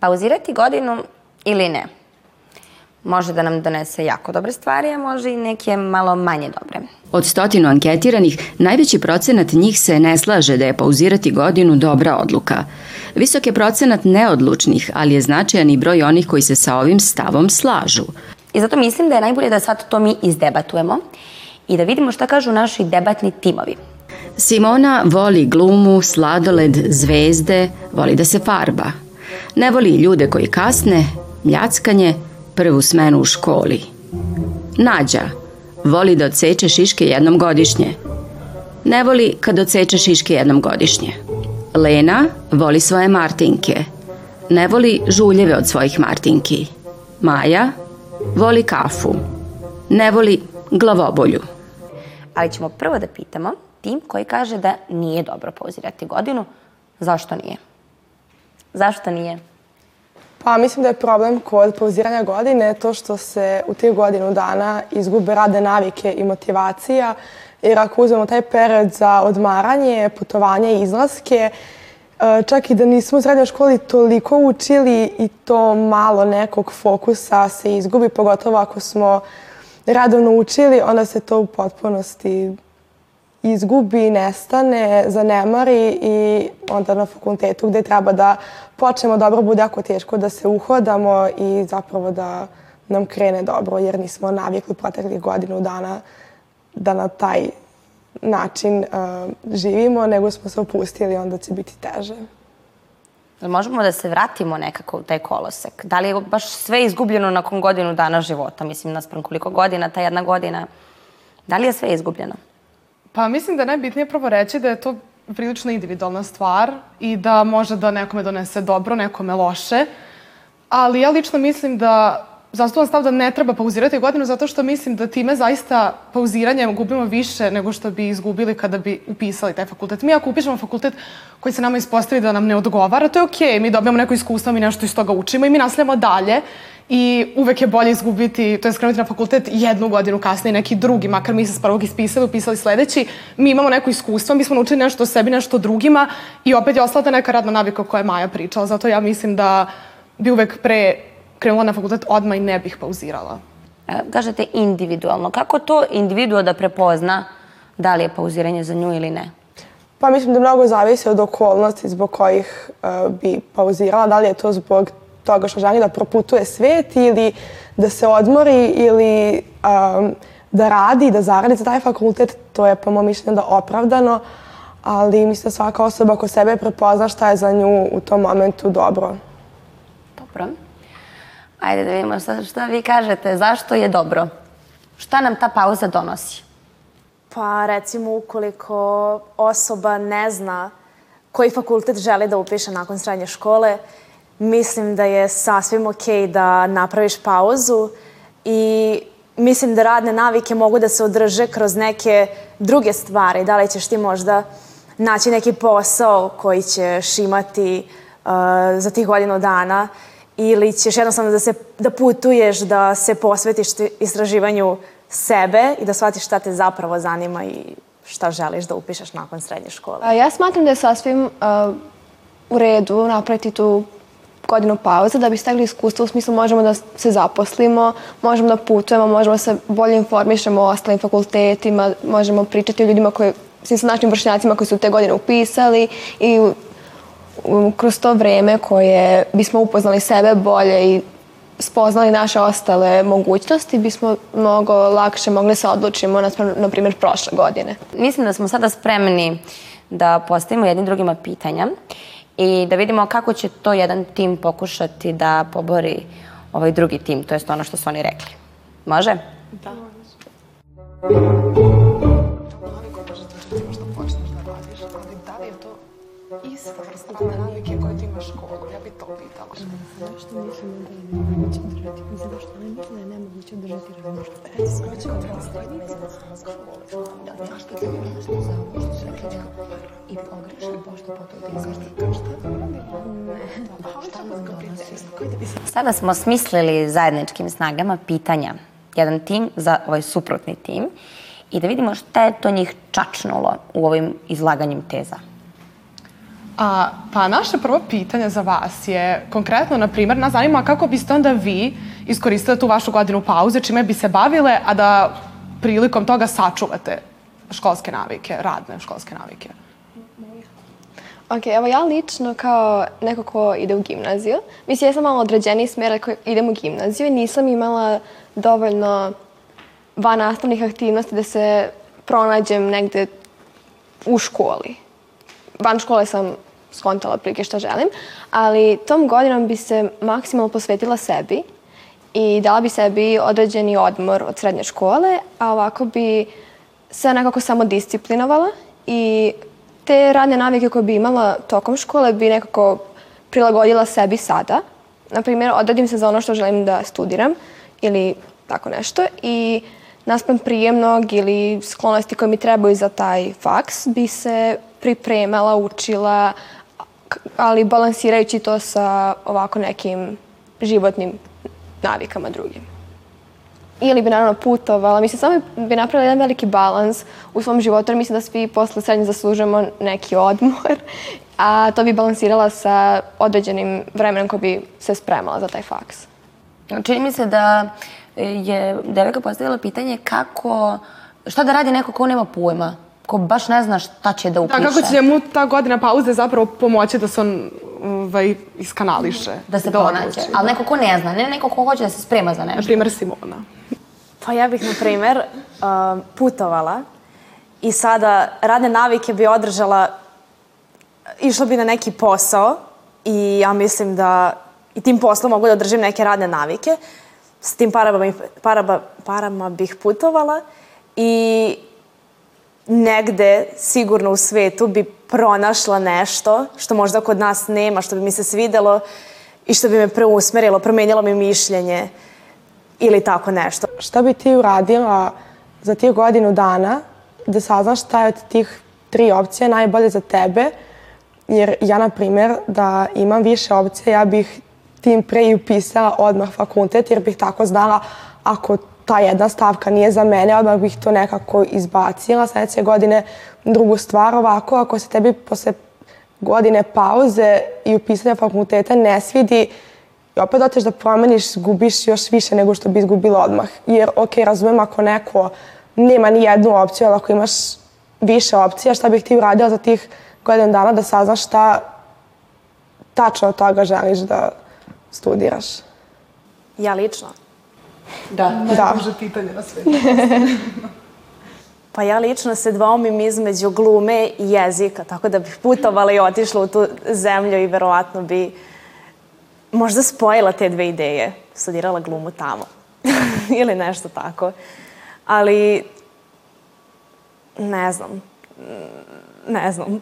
Pauzirati godinu ili ne? Može da nam donese jako dobre stvari, a može i neke malo manje dobre. Od stotinu anketiranih, najveći procenat njih se ne slaže da je pauzirati godinu dobra odluka. Visok je procenat neodlučnih, ali je značajan i broj onih koji se sa ovim stavom slažu. I zato mislim da je najbolje da sad to mi izdebatujemo i da vidimo šta kažu naši debatni timovi. Simona voli glumu, sladoled, zvezde, voli da se farba. Ne voli ljude koji kasne, mljackanje, prvu smenu u školi. Nađa voli da odseče šiške jednom godišnje. Ne voli kad odseče šiške jednom godišnje. Lena voli svoje martinke. Ne voli žuljeve od svojih martinki. Maja voli kafu. Ne voli glavobolju. Ali ćemo prvo da pitamo tim koji kaže da nije dobro pauzirati godinu. Zašto nije? Zašto nije? Pa mislim da je problem kod pauziranja godine to što se u tih godinu dana izgube radne navike i motivacija, jer ako uzmemo taj period za odmaranje, putovanje i izlaske, e, čak i da nismo u srednjoj školi toliko učili i to malo nekog fokusa se izgubi, pogotovo ako smo radovno učili, onda se to u potpunosti izgubi, nestane, zanemari i onda na fakultetu gde treba da počnemo dobro bude jako teško da se uhodamo i zapravo da nam krene dobro jer nismo navikli proteklih godinu dana da na taj način uh, živimo, nego smo se opustili, onda će biti teže. Možemo da se vratimo nekako u taj kolosek? Da li je baš sve izgubljeno nakon godinu dana života? Mislim, naspram koliko godina, ta jedna godina. Da li je sve izgubljeno? Pa mislim da je najbitnije prvo reći da je to prilično individualna stvar i da može da nekome donese dobro, nekome loše. Ali ja lično mislim da zastupam stav da ne treba pauzirati godinu zato što mislim da time zaista pauziranjem gubimo više nego što bi izgubili kada bi upisali taj fakultet. Mi ako upišemo fakultet koji se nama ispostavi da nam ne odgovara, to je okej, okay. mi dobijamo neko iskustvo, mi nešto iz toga učimo i mi nastavljamo dalje i uvek je bolje izgubiti, to je skrenuti na fakultet jednu godinu kasnije neki drugi, makar mi se s prvog ispisali, upisali sledeći, mi imamo neko iskustvo, mi smo naučili nešto o sebi, nešto o drugima i opet je ostala ta neka radna navika koja je Maja pričala, zato ja mislim da bi uvek pre krenula na fakultet odmah i ne bih pauzirala. E, kažete individualno. Kako to individuo da prepozna da li je pauziranje za nju ili ne? Pa mislim da mnogo zavisi od okolnosti zbog kojih uh, bi pauzirala. Da li je to zbog toga što želi da proputuje svet ili da se odmori ili um, da radi, da zaradi za taj fakultet. To je po mojom mišljenju da opravdano, ali mislim da svaka osoba ko sebe prepozna šta je za nju u tom momentu dobro. Dobro. Ajde da vidimo šta, šta vi kažete. Zašto je dobro? Šta nam ta pauza donosi? Pa recimo ukoliko osoba ne zna koji fakultet želi da upiše nakon srednje škole, mislim da je sasvim okay da napraviš pauzu i mislim da radne navike mogu da se održe kroz neke druge stvari. Da li ćeš ti možda naći neki posao koji ćeš imati uh, za tih godinu dana ili ćeš jednostavno da, se, da putuješ, da se posvetiš istraživanju sebe i da shvatiš šta te zapravo zanima i šta želiš da upišeš nakon srednje škole. A, ja smatram da je sasvim uh, u redu napraviti tu godinu pauze da bi stegli iskustvo, u smislu možemo da se zaposlimo, možemo da putujemo, možemo da se bolje informišemo o ostalim fakultetima, možemo pričati o ljudima koji, svim sa našim vršnjacima koji su te godine upisali i kroz to vreme koje bismo upoznali sebe bolje i spoznali naše ostale mogućnosti, bismo mnogo lakše mogli se odlučimo na, na primjer, prošle godine. Mislim da smo sada spremni da postavimo jednim drugima pitanja i da vidimo kako će to jedan tim pokušati da pobori ovaj drugi tim, to jest ono što su oni rekli. Može? Da. ista vrsta radne navike koje ti imaš školu. Ja bi to pitala. Zašto mislimo da je nemoguće održati? Mislim, zašto ne mislim da je nemoguće održati različite? Recimo, ko će održati Da, zašto ti je nešto za ovo što su rekli kao i pogrešno, pošto izvrti. Šta? Ne. Šta nas donosi? Sada smo smislili zajedničkim snagama pitanja. Jedan tim za ovaj suprotni tim i da vidimo šta je to njih čačnulo u ovim izlaganjem teza. A, pa naše prvo pitanje za vas je konkretno, na primjer, nas zanima kako biste onda vi iskoristili tu vašu godinu pauze, čime bi se bavile, a da prilikom toga sačuvate školske navike, radne školske navike. Ok, evo ja lično kao neko ko ide u gimnaziju, mislim ja sam malo određeniji smer ako idem u gimnaziju i nisam imala dovoljno van nastavnih aktivnosti da se pronađem negde u školi. Van škole sam skontala prilike šta želim, ali tom godinom bi se maksimalno posvetila sebi i dala bi sebi određeni odmor od srednje škole, a ovako bi se nekako samo disciplinovala i te radne navike koje bi imala tokom škole bi nekako prilagodila sebi sada. Naprimjer, odredim se za ono što želim da studiram ili tako nešto i naspram prijemnog ili sklonosti koje mi trebaju za taj faks bi se pripremala, učila, ali balansirajući to sa ovako nekim životnim navikama drugim. Ili bi naravno putovala. Mislim, samo bi napravila jedan veliki balans u svom životu, jer mislim da svi posle srednje zaslužujemo neki odmor, a to bi balansirala sa određenim vremenom koji bi se spremala za taj faks. Čini mi se da je devojka postavila pitanje kako, šta da radi neko ko nema pojma, ko baš ne zna šta će da upiše. Da, kako će njemu ta godina pauze zapravo pomoći da se on ovaj, iskanališe. Da se pronađe. odluči, Ali neko ko ne zna, ne neko ko hoće da se sprema za Na nešto. primjer Simona. Pa ja bih, na primer, uh, putovala i sada radne navike bi održala, išla bi na neki posao i ja mislim da i tim poslom mogu da održim neke radne navike. S tim parama, parama, parama bih putovala i negde sigurno u svetu bi pronašla nešto što možda kod nas nema, što bi mi se svidelo i što bi me preusmerilo, promenilo mi mišljenje ili tako nešto. Šta bi ti uradila za tih godinu dana da saznaš šta je od tih tri opcije najbolje za tebe? Jer ja, na primjer, da imam više opcija, ja bih tim pre i upisala odmah fakultet, jer bih tako znala ako ta jedna stavka nije za mene, odmah bih to nekako izbacila sledeće godine. Drugu stvar, ovako, ako se tebi posle godine pauze i upisanja fakulteta ne svidi, i opet hoćeš da promeniš, gubiš još više nego što bi izgubila odmah. Jer, ok, razumem ako neko nema ni jednu opciju, ali ako imaš više opcija, šta bih ti uradila za tih godinu dana da saznaš šta tačno od toga želiš da studiraš? Ja lično? Da. Da. Najduže pitanje na svetu. Pa ja lično se dvomim između glume i jezika, tako da bih putovala i otišla u tu zemlju i verovatno bi možda spojila te dve ideje. Studirala glumu tamo. Ili nešto tako. Ali, ne znam. Ne znam.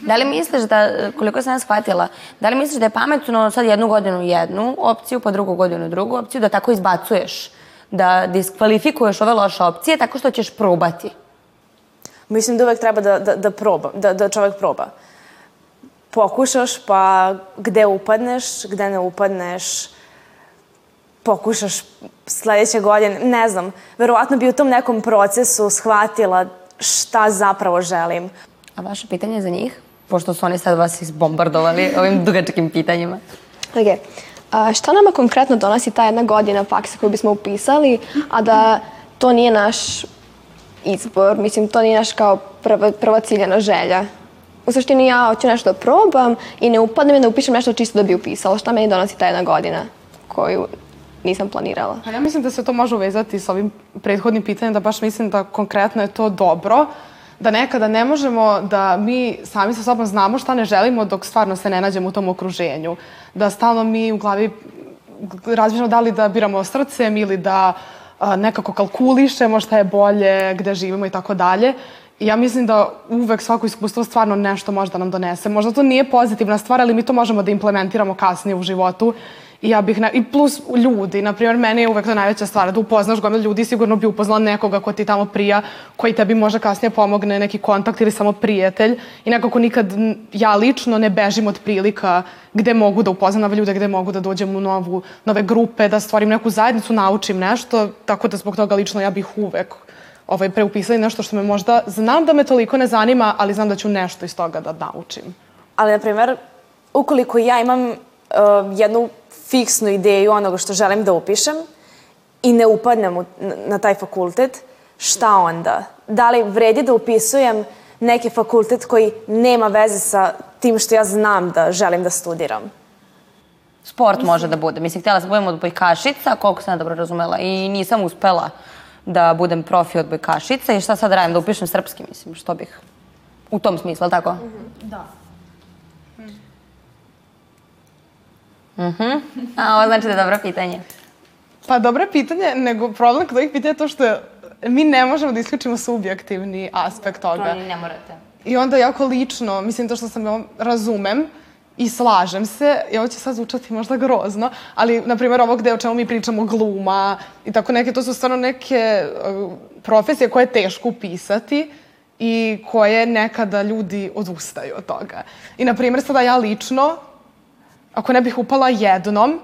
Da li misliš da, koliko sam ja shvatila, da li misliš da je pametno sad jednu godinu jednu opciju, pa drugu godinu drugu opciju, da tako izbacuješ, da diskvalifikuješ ove loše opcije tako što ćeš probati? Mislim da uvek treba da, da, da, proba, da, da čovek proba. Pokušaš, pa gde upadneš, gde ne upadneš, pokušaš sledeće godine, ne znam, verovatno bi u tom nekom procesu shvatila šta zapravo želim. A vaše pitanje za njih? Pošto su oni sad vas izbombardovali ovim dugačkim pitanjima. Ok. A šta nama konkretno donosi ta jedna godina faksa koju bismo upisali, a da to nije naš izbor, mislim, to nije naš kao prva, prva ciljena želja. U suštini ja hoću nešto da probam i ne upadnem da upišem nešto čisto da bi upisala. Šta meni donosi ta jedna godina koju nisam planirala? Pa ja mislim da se to može uvezati s ovim prethodnim pitanjem, da baš mislim da konkretno je to dobro, da nekada ne možemo da mi sami sa sobom znamo šta ne želimo dok stvarno se ne nađemo u tom okruženju. Da stalno mi u glavi razmišljamo da li da biramo srcem ili da a, nekako kalkulišemo šta je bolje, gde živimo i tako dalje. I ja mislim da uvek svako iskustvo stvarno nešto može da nam donese. Možda to nije pozitivna stvar, ali mi to možemo da implementiramo kasnije u životu. Ja bih, ne, i plus ljudi, na primjer, meni je uvek to najveća stvar, da upoznaš gomil ljudi, sigurno bi upoznala nekoga ko ti tamo prija, koji tebi može kasnije pomogne, neki kontakt ili samo prijatelj. I nekako nikad ja lično ne bežim od prilika gde mogu da upoznam nove ljude, gde mogu da dođem u novu, nove grupe, da stvorim neku zajednicu, naučim nešto, tako da zbog toga lično ja bih uvek ovaj, preupisali nešto što me možda, znam da me toliko ne zanima, ali znam da ću nešto iz toga da naučim. Ali, na primer, ukoliko ja imam uh, jednu fiksnu ideju onoga što želim da upišem i ne upadnem u, na, taj fakultet, šta onda? Da li vredi da upisujem neki fakultet koji nema veze sa tim što ja znam da želim da studiram? Sport može da bude. Mislim, htjela sam da budem odbojkašica, koliko sam ja dobro razumela, i nisam uspela da budem profi odbojkašica i šta sad radim, da upišem srpski, mislim, što bih. U tom smislu, ali tako? Da. Mhm. A, ovo znači da je dobro pitanje. Pa dobro je pitanje, nego problem kod ovih pitanja je to što mi ne možemo da isključimo subjektivni aspekt toga. To ni ne morate. I onda jako lično, mislim to što sam ja razumem i slažem se, i ovo će sad zvučati možda grozno, ali, na primjer, ovo gde o čemu mi pričamo, gluma i tako neke, to su stvarno neke uh, profesije koje je teško upisati i koje nekada ljudi odustaju od toga. I, na primjer, sada ja lično, ako ne bih upala jednom,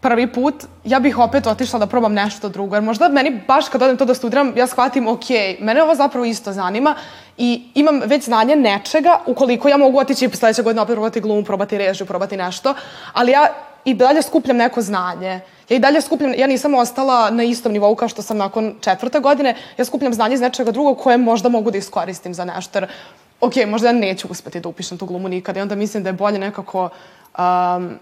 prvi put, ja bih opet otišla da probam nešto drugo. Jer možda meni baš kad odem to da studiram, ja shvatim, ok, mene ovo zapravo isto zanima i imam već znanje nečega, ukoliko ja mogu otići sledeće godine opet probati glumu, probati režiju, probati nešto, ali ja i dalje skupljam neko znanje. Ja i dalje skupljam, ja nisam ostala na istom nivou kao što sam nakon četvrte godine, ja skupljam znanje iz nečega drugog koje možda mogu da iskoristim za nešto. Jer, ok, možda ja neću uspeti da upišem tu glumu nikada i onda mislim da je bolje nekako um,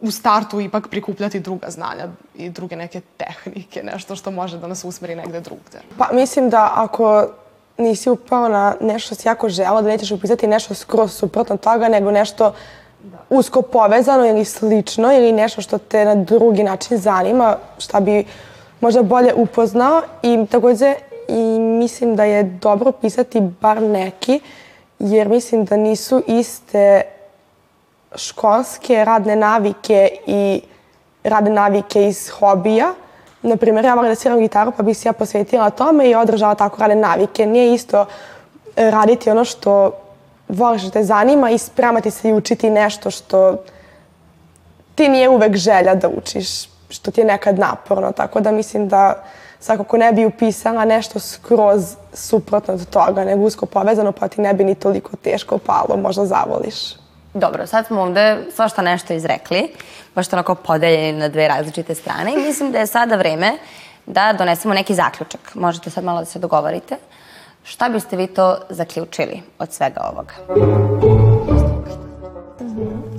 u startu ipak prikupljati druga znanja i druge neke tehnike, nešto što može da nas usmeri negde drugde. Pa mislim da ako nisi upao na nešto što si jako žela, da nećeš upisati nešto skroz suprotno toga, nego nešto usko povezano ili slično ili nešto što te na drugi način zanima, šta bi možda bolje upoznao i takođe i mislim da je dobro pisati bar neki, jer mislim da nisu iste školske radne navike i radne navike iz hobija. Naprimjer, ja volim da sviram gitaru, pa bih se ja posvetila tome i održala tako radne navike. Nije isto raditi ono što voliš da te zanima i spremati se i učiti nešto što ti nije uvek želja da učiš, što ti je nekad naporno. Tako da mislim da svakako ne bi upisala nešto skroz suprotno od toga, nego usko povezano, pa ti ne bi ni toliko teško palo, možda zavoliš. Dobro, sad smo ovde svašta nešto izrekli, baš onako podeljeni na dve različite strane i mislim da je sada vreme da donesemo neki zaključak. Možete sad malo da se dogovorite. Šta biste vi to zaključili od svega ovoga?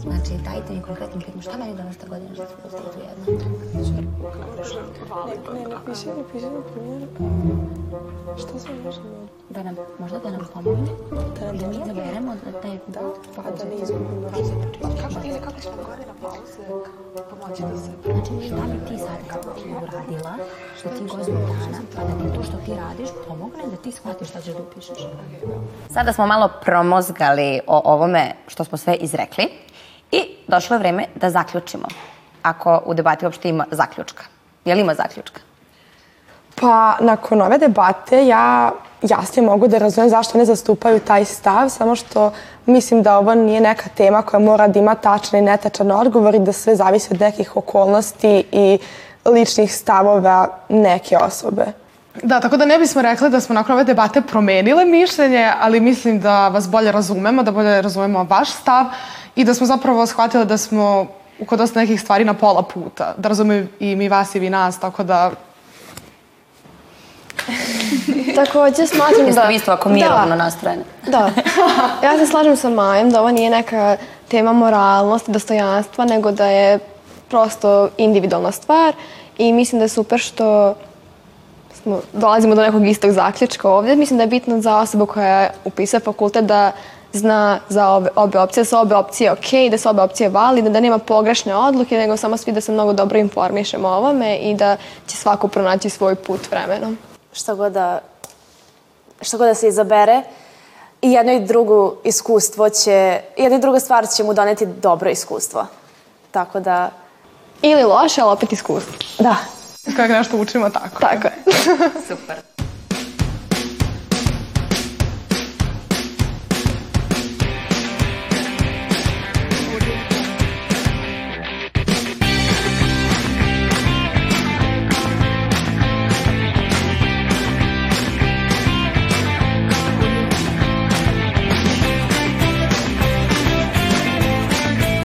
Znači, dajte mi konkretno pitanje, šta meni danas ta godina što se pustili tu jedno? Ne, ne piše, ne piše, na primjer. Šta se možemo? Da nam, možda da nam pomogne? Da nam Da mi izaberemo da taj... Da, Pa da ne izgubimo razine Kako, ili kako ćemo godina pauze pomoći da se... Znači, šta bi ti sad uradila, što ti godinu dana, pa da ti to što ti radiš pomogne da ti shvatiš šta ćeš da upišeš? Sada smo malo promozgali o ovome što smo sve izrekli i došlo je vreme da zaključimo. Ako u debati uopšte ima zaključka. Je li ima zaključka? Pa, nakon ove debate ja jasnije mogu da razumem zašto ne zastupaju taj stav, samo što mislim da ovo nije neka tema koja mora da ima tačan i netačan odgovor i da sve zavisi od nekih okolnosti i ličnih stavova neke osobe. Da, tako da ne bismo rekli da smo nakon ove debate promenile mišljenje, ali mislim da vas bolje razumemo, da bolje razumemo vaš stav i da smo zapravo shvatili da smo kod dosta nekih stvari na pola puta. Da razumiju i mi vas i vi nas, tako da Takođe smatram Jeste da... vi isto ovako mirovno nastrojene? Da. Ja se slažem sa Majem da ovo nije neka tema moralnosti, dostojanstva, nego da je prosto individualna stvar i mislim da je super što smo, dolazimo do nekog istog zaključka ovdje. Mislim da je bitno za osobu koja upisuje fakultet da zna za obe, obe opcije, da su obe opcije ok, da su obe opcije validne, da nema pogrešne odluke, nego samo svi da se mnogo dobro informišemo o ovome i da će svako pronaći svoj put vremenom. Šta god da, šta god da se izabere, i jedno i drugo iskustvo će, jedna i druga stvar će mu doneti dobro iskustvo. Tako da... Ili loše, ali opet iskustvo. Da. Kako nešto učimo tako. Tako je. Super.